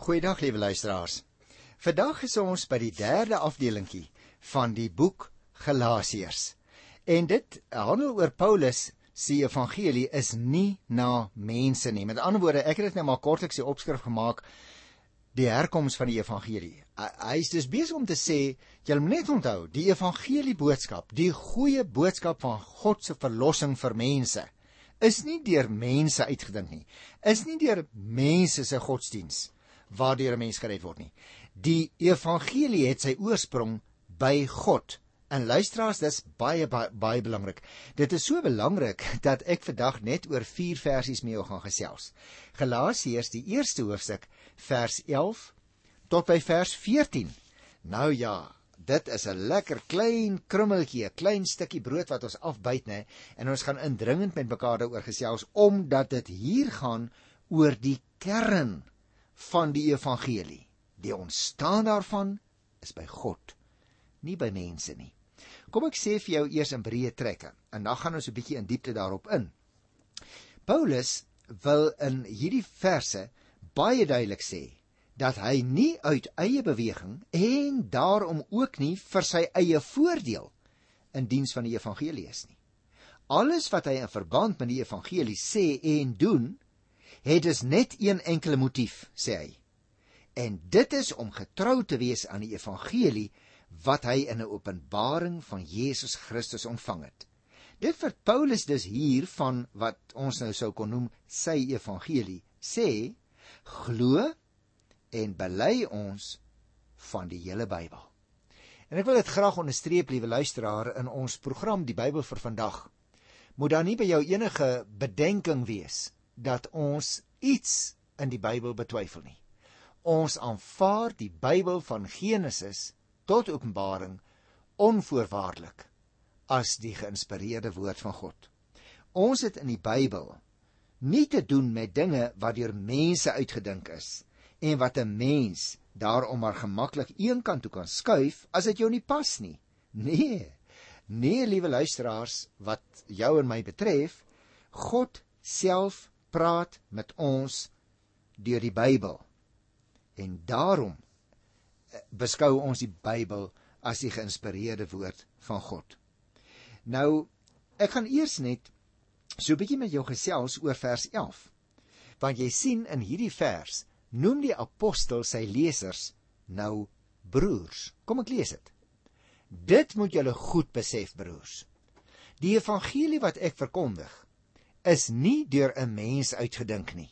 Goeiedag liewe luisteraars. Vandag is ons by die derde afdelingkie van die boek Galasiërs. En dit handel oor Paulus se evangelie is nie na mense nie. Met ander woorde, ek het dit net maar kortliks die opskrif gemaak die herkoms van die evangelie. Hy is dus besig om te sê, jy moet net onthou, die evangelie boodskap, die goeie boodskap van God se verlossing vir mense is nie deur mense uitgedink nie. Is nie deur mense se godsdiens waardeur 'n mens gered word nie. Die evangelie het sy oorsprong by God. En luisteraars, dis baie baie, baie belangrik. Dit is so belangrik dat ek vandag net oor 4 versies mee gaan gesels. Galasiërs, die eerste hoofstuk, vers 11 tot by vers 14. Nou ja, dit is 'n lekker klein krummeltjie, 'n klein stukkie brood wat ons afbyt nê, en ons gaan indringend met mekaar daaroor gesels omdat dit hier gaan oor die kern van die evangelie. Die ontstaan daarvan is by God, nie by mense nie. Kom ek sê vir jou eers in breë trekke en dan gaan ons 'n bietjie in diepte daarop in. Paulus wil in hierdie verse baie duidelik sê dat hy nie uit eie beweging en daarom ook nie vir sy eie voordeel in diens van die evangelie is nie. Alles wat hy in verband met die evangelie sê en doen, het dus net een enkele motief, sê hy. En dit is om getrou te wees aan die evangelie wat hy in 'n openbaring van Jesus Christus ontvang het. Dit vir Paulus dus hier van wat ons nou sou kon noem sy evangelie sê glo en bely ons van die hele Bybel. En ek wil dit graag onderstreep, liewe luisteraar, in ons program die Bybel vir vandag. Moet daar nie by jou enige bedenking wees dat ons iets in die Bybel betwyfel nie. Ons aanvaar die Bybel van Genesis tot Openbaring onvoorwaardelik as die geïnspireerde woord van God. Ons het in die Bybel nie te doen met dinge wat deur mense uitgedink is en wat 'n mens daarom maar gemaklik een kant toe kan skuif as dit jou nie pas nie. Nee. Nee, liewe luisteraars, wat jou en my betref, God self praat met ons deur die Bybel. En daarom eh, beskou ons die Bybel as die geïnspireerde woord van God. Nou, ek gaan eers net so 'n bietjie met jou gesels oor vers 11. Want jy sien in hierdie vers noem die apostel sy lesers nou broers. Kom ek lees dit. Dit moet julle goed besef, broers. Die evangelie wat ek verkondig, is nie deur 'n mens uitgedink nie.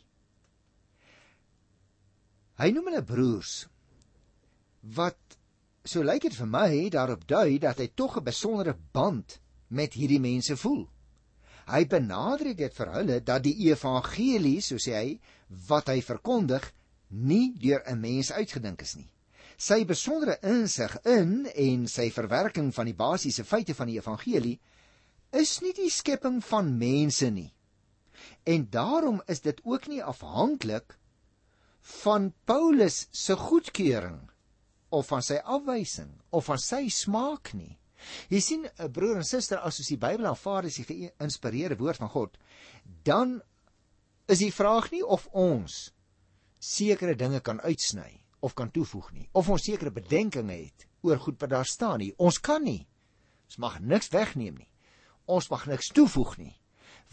Hy noem hulle broers wat so lyk dit vir my daarop dui dat hy tog 'n besondere band met hierdie mense voel. Hy benadruk dit vir hulle dat die evangelie, so sê hy, wat hy verkondig, nie deur 'n mens uitgedink is nie. Sy besondere insig in en sy verwerking van die basiese feite van die evangelie is nie die skepping van mense nie. En daarom is dit ook nie afhanklik van Paulus se goedkeuring of van sy afwysing of van sy smaak nie. Jy sien, 'n eh, broer en suster, as ons die Bybel aanvaar as die geïnspireerde woord van God, dan is die vraag nie of ons sekere dinge kan uitsny of kan toevoeg nie, of ons sekere bedenkinge het oor goed wat daar staan nie. Ons kan nie. Ons mag niks wegneem nie. Ons mag niks toevoeg nie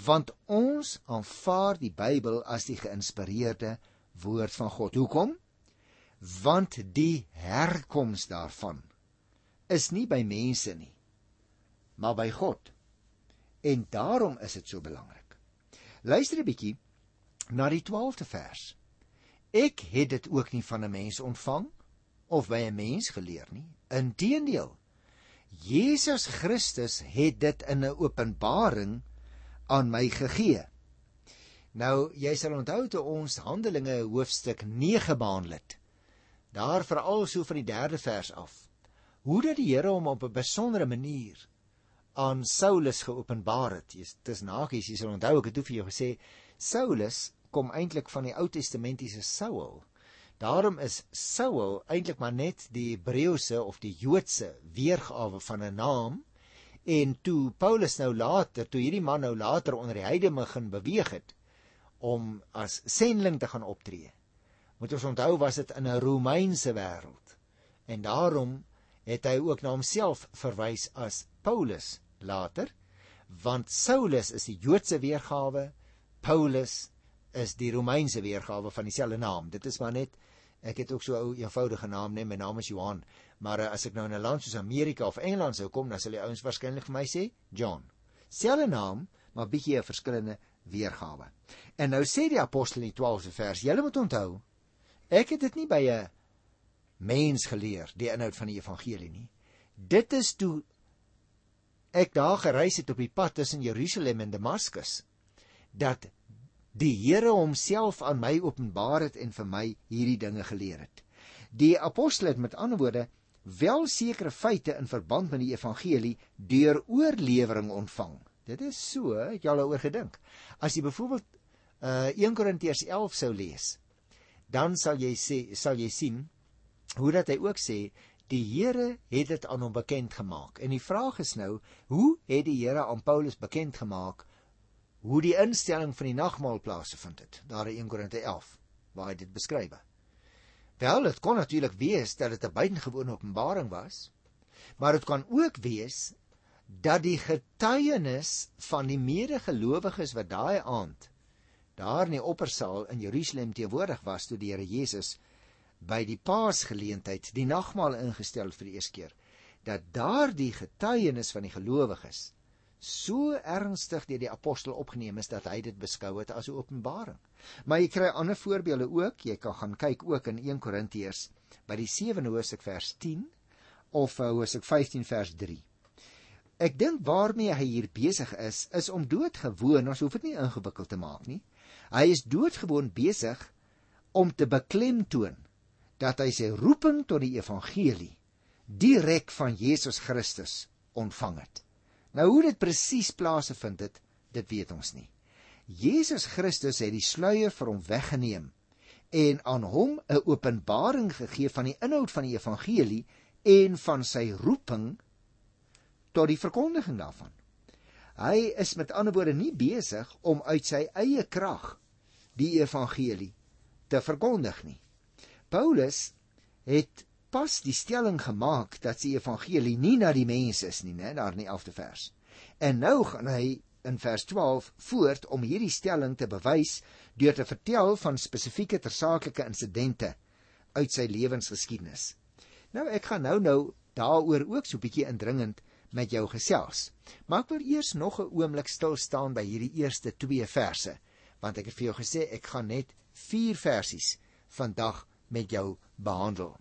want ons aanvaar die Bybel as die geïnspireerde woord van God. Hoekom? Want die herkoms daarvan is nie by mense nie, maar by God. En daarom is dit so belangrik. Luister 'n bietjie na die 12de vers. Ek het dit ook nie van 'n mens ontvang of by 'n mens geleer nie. Inteendeel, Jesus Christus het dit in 'n openbaring aan my gegee. Nou, jy sal onthou toe ons Handelinge hoofstuk 9 behandel het. Daar veral so van die 3de vers af. Hoe dat die Here hom op 'n besondere manier aan Saulus geopenbaar het. Dis nagies, jy sal onthou ek het toe vir jou gesê Saulus kom eintlik van die Ou Testamentiese Saul. Daarom is Saul eintlik maar net die Hebreëse of die Joodse weergawe van 'n naam En toe Paulus nou later, toe hierdie man nou later onder die heidene begin beweeg het om as sending te gaan optree, Moet ons onthou was dit in 'n Romeinse wêreld. En daarom het hy ook na homself verwys as Paulus later, want Saulus is die Joodse weergawe, Paulus is die Romeinse weergawe van dieselfde naam. Dit is maar net ek het ook so 'n ou eenvoudige naam net, my naam is Johan, maar uh, as ek nou in 'n land soos Amerika of Engeland sou kom, dan sal die ouens waarskynlik vir my sê John. Selfde naam, maar bietjie 'n verskillende weergawe. En nou sê die apostel in die 12de vers, julle moet onthou, ek het dit nie by 'n mens geleer die inhoud van die evangelie nie. Dit is toe ek daar gereis het op die pad tussen Jerusalem en Damaskus dat die Here homself aan my openbaar het en vir my hierdie dinge geleer het. Die apostel het met ander woorde wel sekere feite in verband met die evangelie deur oorlewering ontvang. Dit is so, het jy al daaroor gedink? As jy byvoorbeeld uh 1 Korintiërs 11 sou lees, dan sal jy sê sal jy sien hoe dat hy ook sê die Here het dit aan hom bekend gemaak. En die vraag is nou, hoe het die Here aan Paulus bekend gemaak hoe die instelling van die nagmaal plaasgevind het daar in 1 Korinte 11 waar hy dit beskryf. Wel, dit kon natuurlik wees dat dit 'n buitengewone openbaring was, maar dit kan ook wees dat die getuienis van die medegelowiges wat daai aand daar in die oppersaal in Jerusalem teenwoordig was toe die Here Jesus by die Paasgeleentheid die nagmaal ingestel vir die eerste keer, dat daardie getuienis van die gelowiges so ernstig deur die apostel opgeneem is dat hy dit beskou het as 'n openbaring. Maar jy kry ander voorbeelde ook. Jy kan gaan kyk ook in 1 Korintiërs by die 7de hoofstuk vers 10 of uh, hoofstuk 15 vers 3. Ek dink waarmee hy hier besig is, is om doodgewoon, ons hoef dit nie ingewikkeld te maak nie. Hy is doodgewoon besig om te beklemtoon dat hy sy roeping tot die evangelie direk van Jesus Christus ontvang het. Nou hoe dit presies plaasgevind het, dit weet ons nie. Jesus Christus het die sluier vir hom weggeneem en aan hom 'n openbaring gegee van die inhoud van die evangelie en van sy roeping tot die verkondiging daarvan. Hy is met ander woorde nie besig om uit sy eie krag die evangelie te verkondig nie. Paulus het pas die stelling gemaak dat die evangelie nie na die mense is nie, né, daar in die 11de vers. En nou gaan hy in vers 12 voort om hierdie stelling te bewys deur te vertel van spesifieke tersaaklike insidente uit sy lewensgeskiedenis. Nou ek gaan nou nou daaroor ook so 'n bietjie indringend met jou gesels. Maar ek wil eers nog 'n oomblik stil staan by hierdie eerste 2 verse, want ek het vir jou gesê ek gaan net 4 versies vandag met jou behandel.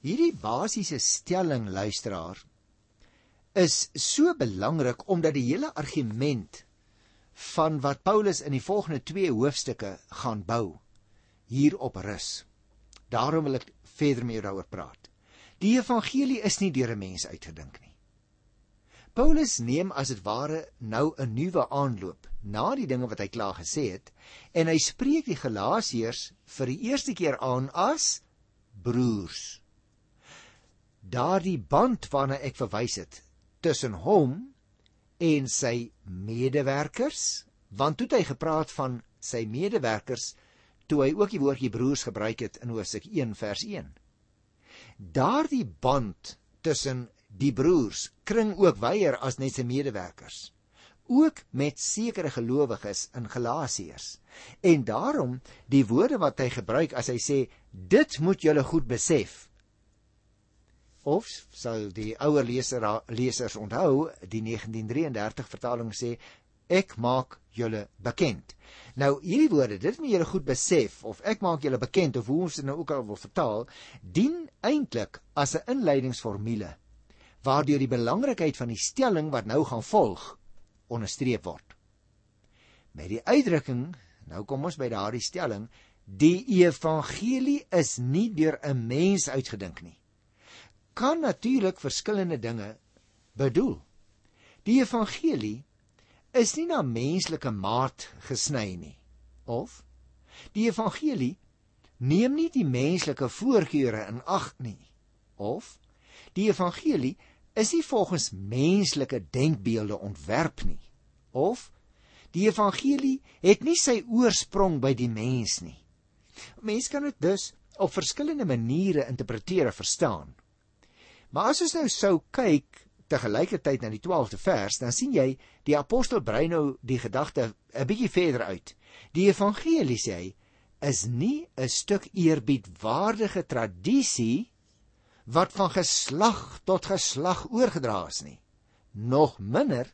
Hierdie basiese stelling luisteraar is so belangrik omdat die hele argument van wat Paulus in die volgende 2 hoofstukke gaan bou hierop rus. Daarom wil ek verder met jou daaroor praat. Die evangelie is nie deur 'n mens uitgedink nie. Paulus neem as dit ware nou 'n nuwe aanloop na die dinge wat hy klaar gesê het en hy spreek die Galasiërs vir die eerste keer aan as broers daardie band waarna ek verwys het tussen hom en sy medewerkers want toe het hy gepraat van sy medewerkers toe hy ook die woordjie broers gebruik het in Hosea 1 vers 1 daardie band tussen die broers kring ook wyer as net sy medewerkers ook met sekere gelowiges in Galasiërs. En daarom die woorde wat hy gebruik as hy sê dit moet julle goed besef of sal die ouer leser lesers onthou die 1933 vertaling sê ek maak julle bekend. Nou hierdie woorde, dit moet julle goed besef of ek maak julle bekend of hoe ons dit nou ook al wil vertaal, dien eintlik as 'n inleidingsformule waardeur die belangrikheid van die stelling wat nou gaan volg onderstreep word. Met die uitdrukking, nou kom ons by daardie stelling, die evangelie is nie deur 'n mens uitgedink nie kan natuurlik verskillende dinge bedoel. Die evangelie is nie na menslike maat gesny nie. Of die evangelie neem nie die menslike voorkeure in ag nie. Of die evangelie is nie volgens menslike denkbeelde ontwerp nie. Of die evangelie het nie sy oorsprong by die mens nie. Mense kan dit dus op verskillende maniere interpreteer en verstaan. Maar as ons nou sou kyk te gelykertyd na die 12de vers, dan sien jy die apostel brei nou die gedagte 'n bietjie verder uit. Die evangelie sê hy is nie 'n stuk eerbiedwaardige tradisie wat van geslag tot geslag oorgedra is nie. Nog minder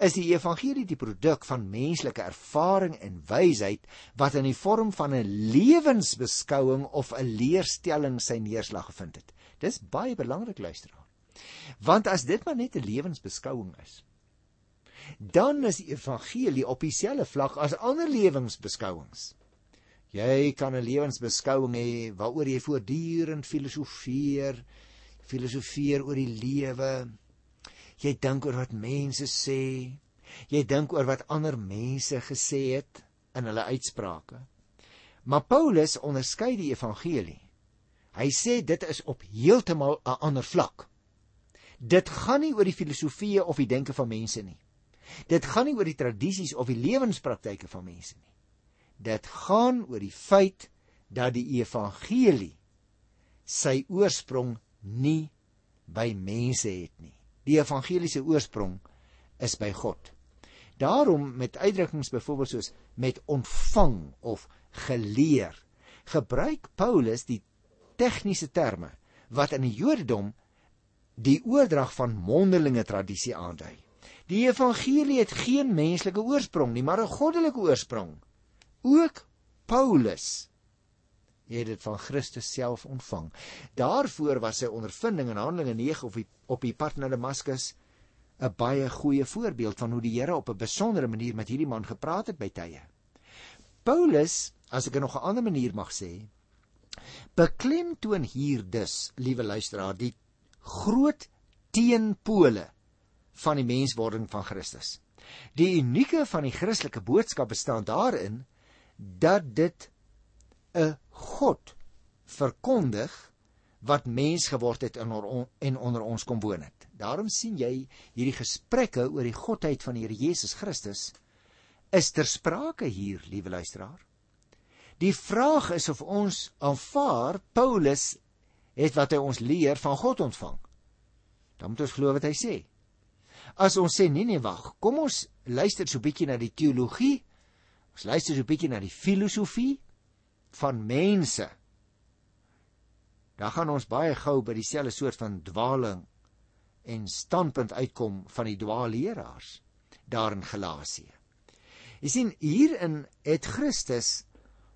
is die evangelie die produk van menslike ervaring en wysheid wat in die vorm van 'n lewensbeskouing of 'n leerstelling sy neerslag gevind het. Dis baie belangrik luisteraar. Want as dit maar net 'n lewensbeskouing is, dan is die evangelie op dieselfde vlak as ander lewensbeskouings. Jy kan 'n lewensbeskouing hê waaroor jy voortdurend filosofeer, filosofeer oor die lewe, Jy dink oor wat mense sê. Jy dink oor wat ander mense gesê het in hulle uitsprake. Maar Paulus onderskei die evangelie. Hy sê dit is op heeltemal 'n ander vlak. Dit gaan nie oor die filosofieë of die denke van mense nie. Dit gaan nie oor die tradisies of die lewenspraktyke van mense nie. Dit gaan oor die feit dat die evangelie sy oorsprong nie by mense het nie. Die evangeliese oorsprong is by God. Daarom met uitdrukkings byvoorbeeld soos met ontvang of geleer, gebruik Paulus die tegniese terme wat in die Jodendom die oordrag van mondelinge tradisie aandui. Die evangelie het geen menslike oorsprong nie, maar 'n goddelike oorsprong. Ook Paulus het dit van Christus self ontvang. Daarvoor was sy ondervinding in Handelinge 9 op die op die pad na Damaskus 'n baie goeie voorbeeld van hoe die Here op 'n besondere manier met hierdie man gepraat het by tye. Paulus, as ek nog 'n ander manier mag sê, beklemtoon hier dus, liewe luisteraar, die groot teenpole van die menswording van Christus. Die unieke van die Christelike boodskap bestaan daarin dat dit 'n God verkondig wat mens geword het in on, en onder ons kom woon het. Daarom sien jy hierdie gesprekke oor die godheid van die Here Jesus Christus is ter sprake hier, liewe luisteraar. Die vraag is of ons aanvaar Paulus het wat hy ons leer van God ontvang. Dan moet ons glo wat hy sê. As ons sê nee nee wag, kom ons luister so 'n bietjie na die teologie. Ons luister so 'n bietjie na die filosofie van mense dan gaan ons baie gou by dieselfde soort van dwaling en standpunt uitkom van die dwaalleraars daar in Galasië. Jy sien hierin het Christus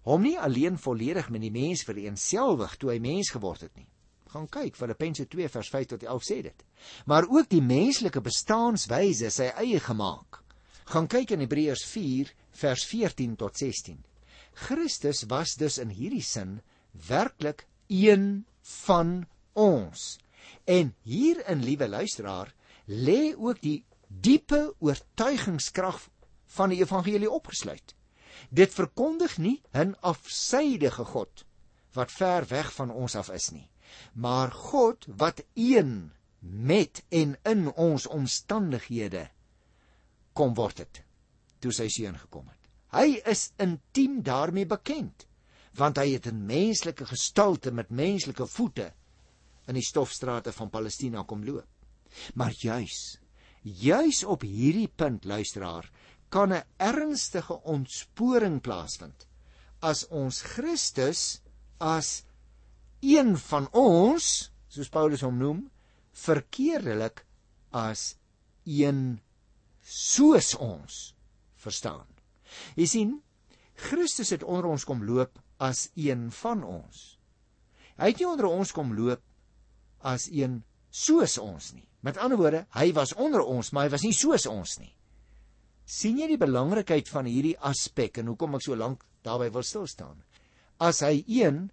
hom nie alleen volledig met die mens vereensgewig toe hy mens geword het nie. Gaan kyk Filippense 2 vers 5 tot 11 sê dit. Maar ook die menslike bestaanswyse sy eie gemaak. Gaan kyk in Hebreërs 4 vers 14 tot 16. Christus was dus in hierdie sin werklik een van ons. En hierin, liewe luisteraar, lê ook die diepe oortuigingskrag van die evangelie opgesluit. Dit verkondig nie 'n afsydige God wat ver weg van ons af is nie, maar God wat een met en in ons omstandighede kom word het toe sy seun gekom het. Hy is intiem daarmee bekend, want hy het 'n menslike gestalte met menslike voete in die stofstrate van Palestina kom loop. Maar juis, juis op hierdie punt luisteraar, kan 'n ernstige ontsporing plaasvind as ons Christus as een van ons, soos Paulus hom noem, verkeerdelik as een soos ons verstaan. Jy sien, Christus het onder ons kom loop as een van ons. Hy het nie onder ons kom loop as een soos ons nie. Met ander woorde, hy was onder ons, maar hy was nie soos ons nie. Sien jy die belangrikheid van hierdie aspek en hoekom ek so lank daarby wil stil staan? As hy een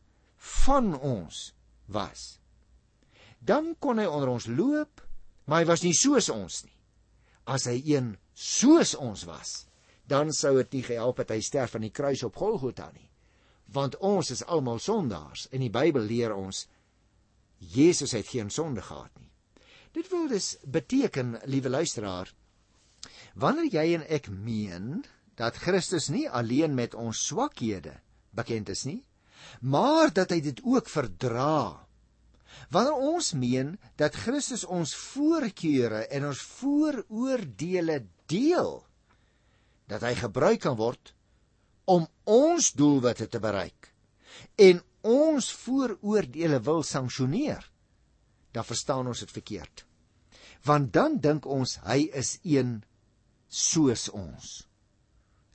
van ons was, dan kon hy onder ons loop, maar hy was nie soos ons nie. As hy een soos ons was, dan sou dit nie gehelp het hy sterf aan die kruis op Golgotha nie. Want ons is almal sondaars en die Bybel leer ons Jesus het geen sonde gehad nie. Dit wil dus beteken, liewe luisteraar, wanneer jy en ek meen dat Christus nie alleen met ons swakhede bekend is nie, maar dat hy dit ook verdra. Wanneer ons meen dat Christus ons voorkeure en ons vooroordeele deel, dat hy gebruik kan word om ons doelwitte te bereik en ons vooroordeele wil sanksioneer, dan verstaan ons dit verkeerd. Want dan dink ons hy is een soos ons.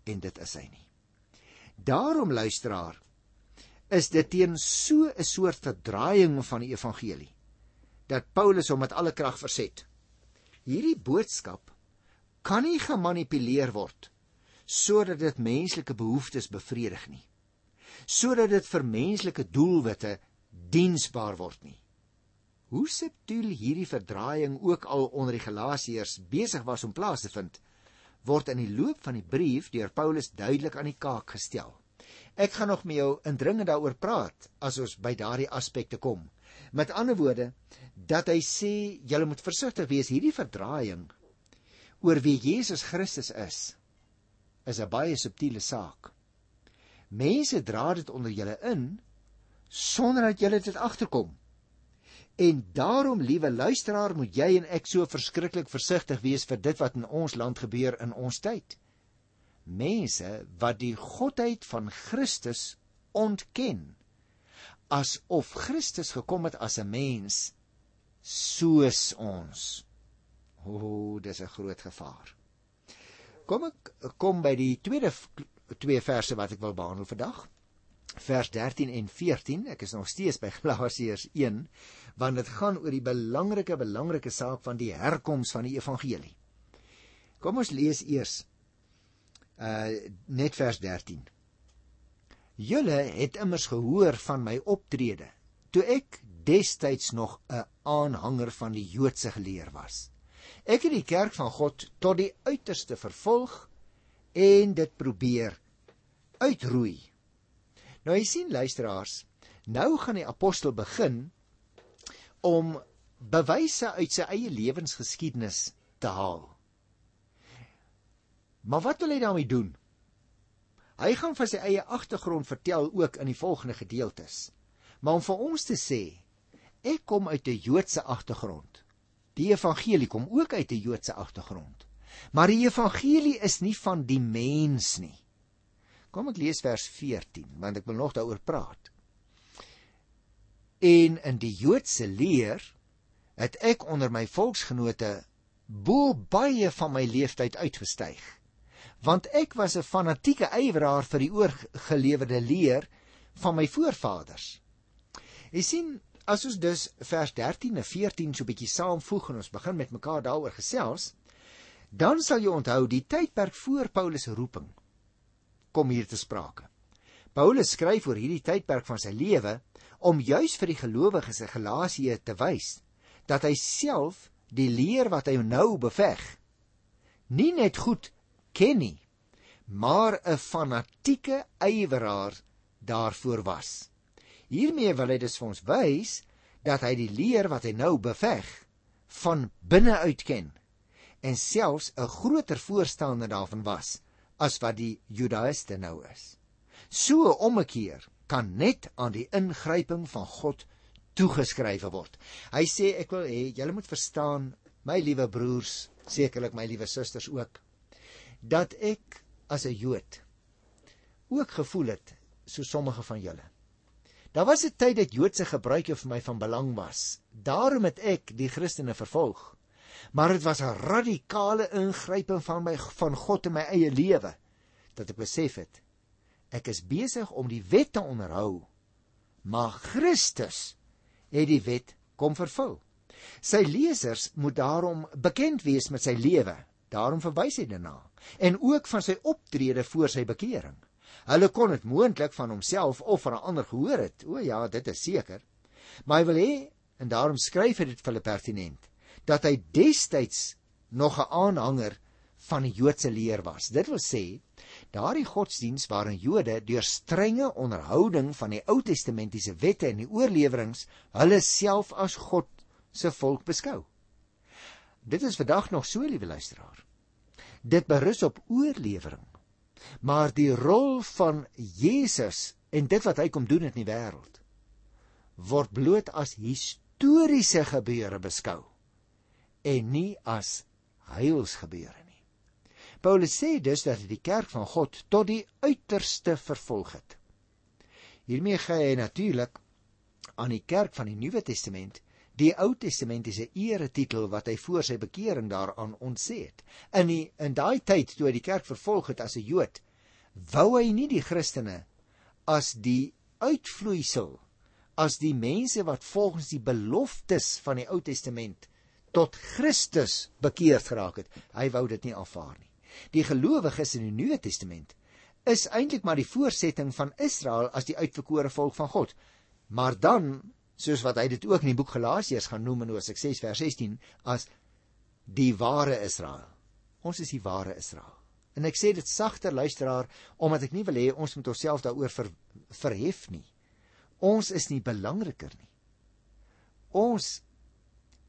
En dit is hy nie. Daarom luisteraar, is dit teen so 'n soort verdraaiing van die evangelie dat Paulus hom met alle krag verset. Hierdie boodskap kan nie gemanipuleer word sodat dit menslike behoeftes bevredig nie. Sodat dit vir menslike doelwitte diensbaar word nie. Hoe subtiel hierdie verdraaiing ook al onder die Galasiërs besig was om plaas te vind, word in die loop van die brief deur Paulus duidelik aan die kaak gestel. Ek gaan nog met jou indringend daaroor praat as ons by daardie aspekte kom. Met ander woorde, dat hy sê julle moet versigtig wees hierdie verdraaiing oor wie Jesus Christus is is 'n baie subtiele saak. Mense dra dit onder julle in sonder dat julle dit agterkom. En daarom, liewe luisteraar, moet jy en ek so verskriklik versigtig wees vir dit wat in ons land gebeur in ons tyd. Mense wat die godheid van Christus ontken asof Christus gekom het as 'n mens soos ons. O, dis 'n groot gevaar. Kom ek kom by die tweede twee verse wat ek wil behandel vandag vers 13 en 14. Ek is nog steeds by Galasiërs 1 want dit gaan oor die belangrike belangrike saak van die herkoms van die evangelie. Kom ons lees eers uh net vers 13. Julle het immers gehoor van my optrede toe ek destyds nog 'n aanhanger van die Joodse geleer was. Ek het die kerk van God tot die uiterste vervolg en dit probeer uitroei Nou jy sien luisteraars, nou gaan die apostel begin om bewyse uit sy eie lewensgeskiedenis te haal. Maar wat wil hy daarmee doen? Hy gaan van sy eie agtergrond vertel ook in die volgende gedeeltes. Maar om vir ons te sê, ek kom uit 'n Joodse agtergrond. Die evangelie kom ook uit 'n Joodse agtergrond. Maar die evangelie is nie van die mens nie. Kom ek lees vers 14 want ek wil nog daaroor praat. En in die Joodse leer het ek onder my volksgenote bo baie van my leeftyd uitgestyg. Want ek was 'n fanatieke ywerhaar vir die oorgelewerde leer van my voorvaders. Jy sien, as ons dus vers 13 en 14 so bietjie saamvoeg en ons begin met mekaar daaroor gesels, dan sal jy onthou die tydperk voor Paulus se roeping kom hier te sprake. Paulus skryf oor hierdie tydperk van sy lewe om juis vir die gelowiges in Galasië te wys dat hy self die leer wat hy nou beveg nie net goed ken nie, maar 'n fanatieke ywerhaar daarvoor was. Hiermee wil hy dus vir ons wys dat hy die leer wat hy nou beveg van binne uit ken en selfs 'n groter voorstander daarvan was as wat die Judaïste nou is. So ommekeer kan net aan die ingryping van God toegeskryf word. Hy sê ek wil hê julle moet verstaan, my liewe broers, sekerlik my liewe susters ook, dat ek as 'n Jood ook gevoel het so sommige van julle. Daar was 'n tyd dat Joodse gebruike vir my van belang was. Daarom het ek die Christene vervolg maar dit was 'n radikale ingryping van my van God in my eie lewe dat ek besef het ek is besig om die wet te onderhou maar Christus het die wet kom vervul. Sy lesers moet daarom bekend wees met sy lewe. Daarom verwys hy daarna. En ook van sy optrede voor sy bekering. Hulle kon dit moontlik van homself of van 'n ander gehoor het. O ja dit is seker. Maar hy wil hê en daarom skryf hy dit vir hulle pertinent dat hy destyds nog 'n aanhanger van die Joodse leer was. Dit wil sê, daardie godsdiens waarin Jode deur strenge onderhouding van die Ou Testamentiese wette en die oorleweringe hulle self as God se volk beskou. Dit is vandag nog so, liewe luisteraar. Dit berus op oorlewering. Maar die rol van Jesus en dit wat hy kom doen in die wêreld word bloot as historiese gebeure beskou en nie as heilsgebeure. Paulus sê dus dat die kerk van God tot die uiterste vervolg het. Hiermee gee hy natuurlik aan die kerk van die Nuwe Testament die Ou Testamentiese eretitel wat hy voor sy bekering daaraan ontsê het. In die in daai tyd toe hy die kerk vervolg het as 'n Jood, wou hy nie die Christene as die uitvloeisel as die mense wat volgens die beloftes van die Ou Testament tot Christus bekeerd geraak het. Hy wou dit nie aanvaar nie. Die gelowiges in die Nuwe Testament is eintlik maar die voorsetting van Israel as die uitverkore volk van God. Maar dan, soos wat hy dit ook in die boek Galasiërs gaan noem in Hosea 6 vers 16, as die ware Israel. Ons is die ware Israel. En ek sê dit sagter luisteraar omdat ek nie wil hê ons moet onsself daaroor ver, verhef nie. Ons is nie belangriker nie. Ons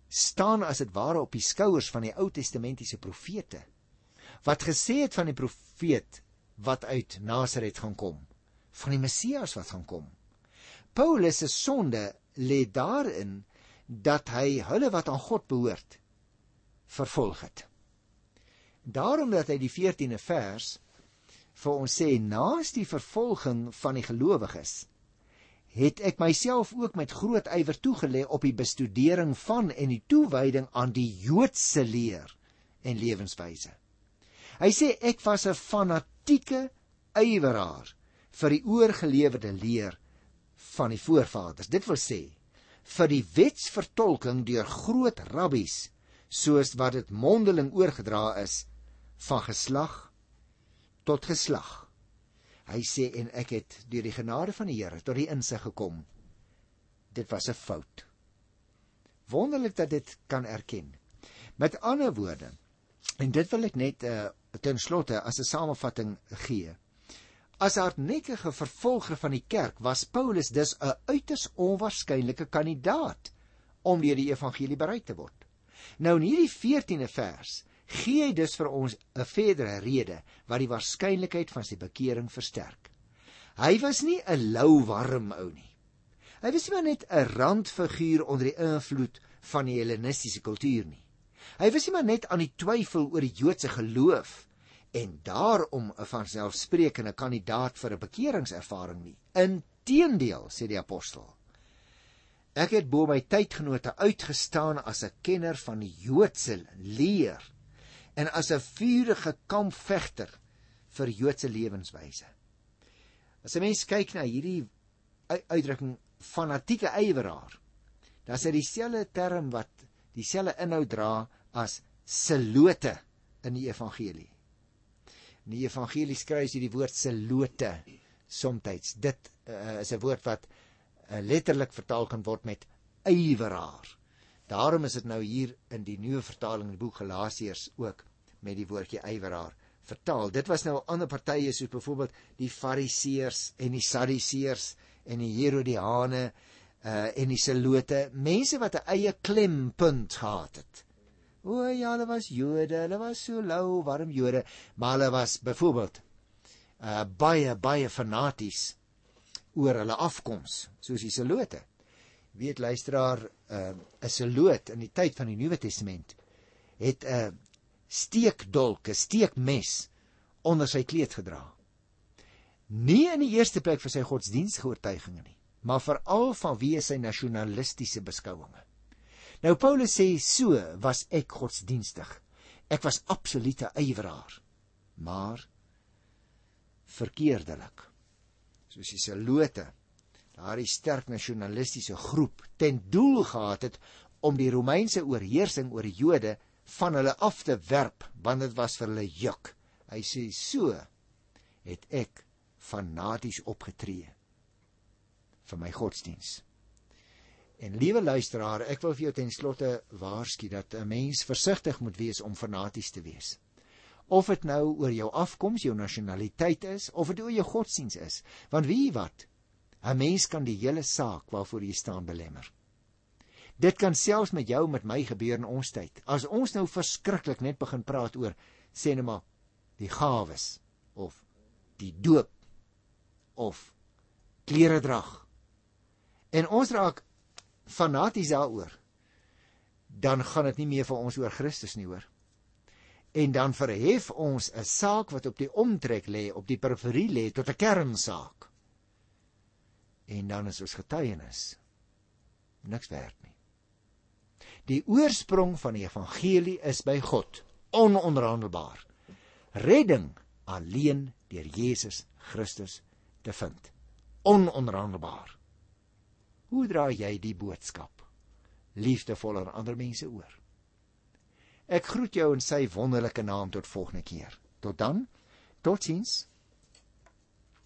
staan as dit ware op die skouers van die Ou Testamentiese profete wat gesê het van die profeet wat uit Nasaret gaan kom, van die Messias wat gaan kom. Paulus se sonde lê daarin dat hy hulle wat aan God behoort vervolg het. Daarom dat hy die 14de vers vir ons sê naas die vervolging van die gelowiges het ek myself ook met groot ywer toegelê op die bestudering van en die toewyding aan die Joodse leer en lewenswyse. Hy sê ek was 'n fanatieke yweraar vir die oorgelewerde leer van die voorvaders. Dit wil sê vir die wetsvertolking deur groot rabbies soos wat dit mondeling oorgedra is van geslag tot geslag. Hy sê en ek het deur die genade van die Here tot die insig gekom. Dit was 'n fout. Wonderlik dat dit kan erken. Met ander woorde, en dit wil ek net uh, ten slotte as 'n samevatting gee. As hardnekkige vervolger van die kerk was Paulus dus 'n uiters onwaarskynlike kandidaat om deur die evangelie bereik te word. Nou in hierdie 14de vers gee hy dus vir ons 'n verdere rede wat die waarskynlikheid van sy bekering versterk. Hy was nie 'n lou warm ou nie. Hy was nie net 'n randfiguur onder die invloed van die hellenistiese kultuur nie. Hy was nie net aan die twyfel oor die Joodse geloof en daarom 'n vanselfsprekende kandidaat vir 'n bekeringservaring nie. Inteendeel, sê die apostel. Ek het bo my tydgenote uitgestaan as 'n kenner van die Joodse leer en as 'n vurige kampvegter vir Joodse lewenswyse. As 'n mens kyk na hierdie uitdrukking fanatieke yweraar, dan is dit dieselfde term wat dieselfde inhoud dra as selote in die evangelie. In die evangelie skryf jy die woord selote soms. Dit uh, is 'n woord wat uh, letterlik vertaal kan word met yweraar. Daarom is dit nou hier in die nuwe vertaling in die boek Galasiërs ook met die woordjie yweraar vertaal. Dit was nou ander partye soos byvoorbeeld die Fariseërs en die Sadduseërs en die Herodiane uh en die Selote, mense wat 'n eie klempunt gehad het. O ja, hulle was Jode, hulle was so lou, warm Jode, maar hulle was byvoorbeeld uh baie baie fanaties oor hulle afkoms, soos die Selote weet luisteraar uh, 'n seloot in die tyd van die Nuwe Testament het 'n uh, steekdolk, 'n steekmes onder sy kleed gedra. Nie in die eerste plek vir sy godsdienstige oortuiginge nie, maar veral vanweë sy nasionalistiese beskouinge. Nou Paulus sê so was ek godsdienstig. Ek was absolute yweraar, maar verkeerdelik. Soos die selote daardie sterk nasionalistiese groep ten doel gehad het om die Romeinse oorheersing oor die Jode van hulle af te werp want dit was vir hulle juk. Hy sê so het ek fanaties opgetree vir my godsdiens. En liewe luisteraar, ek wil vir jou ten slotte waarsku dat 'n mens versigtig moet wees om fanaties te wees. Of dit nou oor jou afkoms, jou nasionaliteit is, of dit oor jou godsdiens is, want wie wat 'n mens kan die hele saak waarvoor jy staan belemmer. Dit kan selfs met jou met my gebeur in ons tyd. As ons nou verskriklik net begin praat oor sê net maar die gawes of die doop of klere drag en ons raak fanaties daaroor. Dan gaan dit nie meer vir ons oor Christus nie hoor. En dan verhef ons 'n saak wat op die omtrek lê op die periferie lê tot 'n kernsaak. En dan is ons getuienis niks werd nie. Die oorsprong van die evangelie is by God ononderhandelbaar. Redding alleen deur Jesus Christus te vind. Ononderhandelbaar. Hoe dra jy die boodskap liefdevol aan ander mense oor? Ek groet jou in sy wonderlike naam tot volgende keer. Tot dan. Totsiens.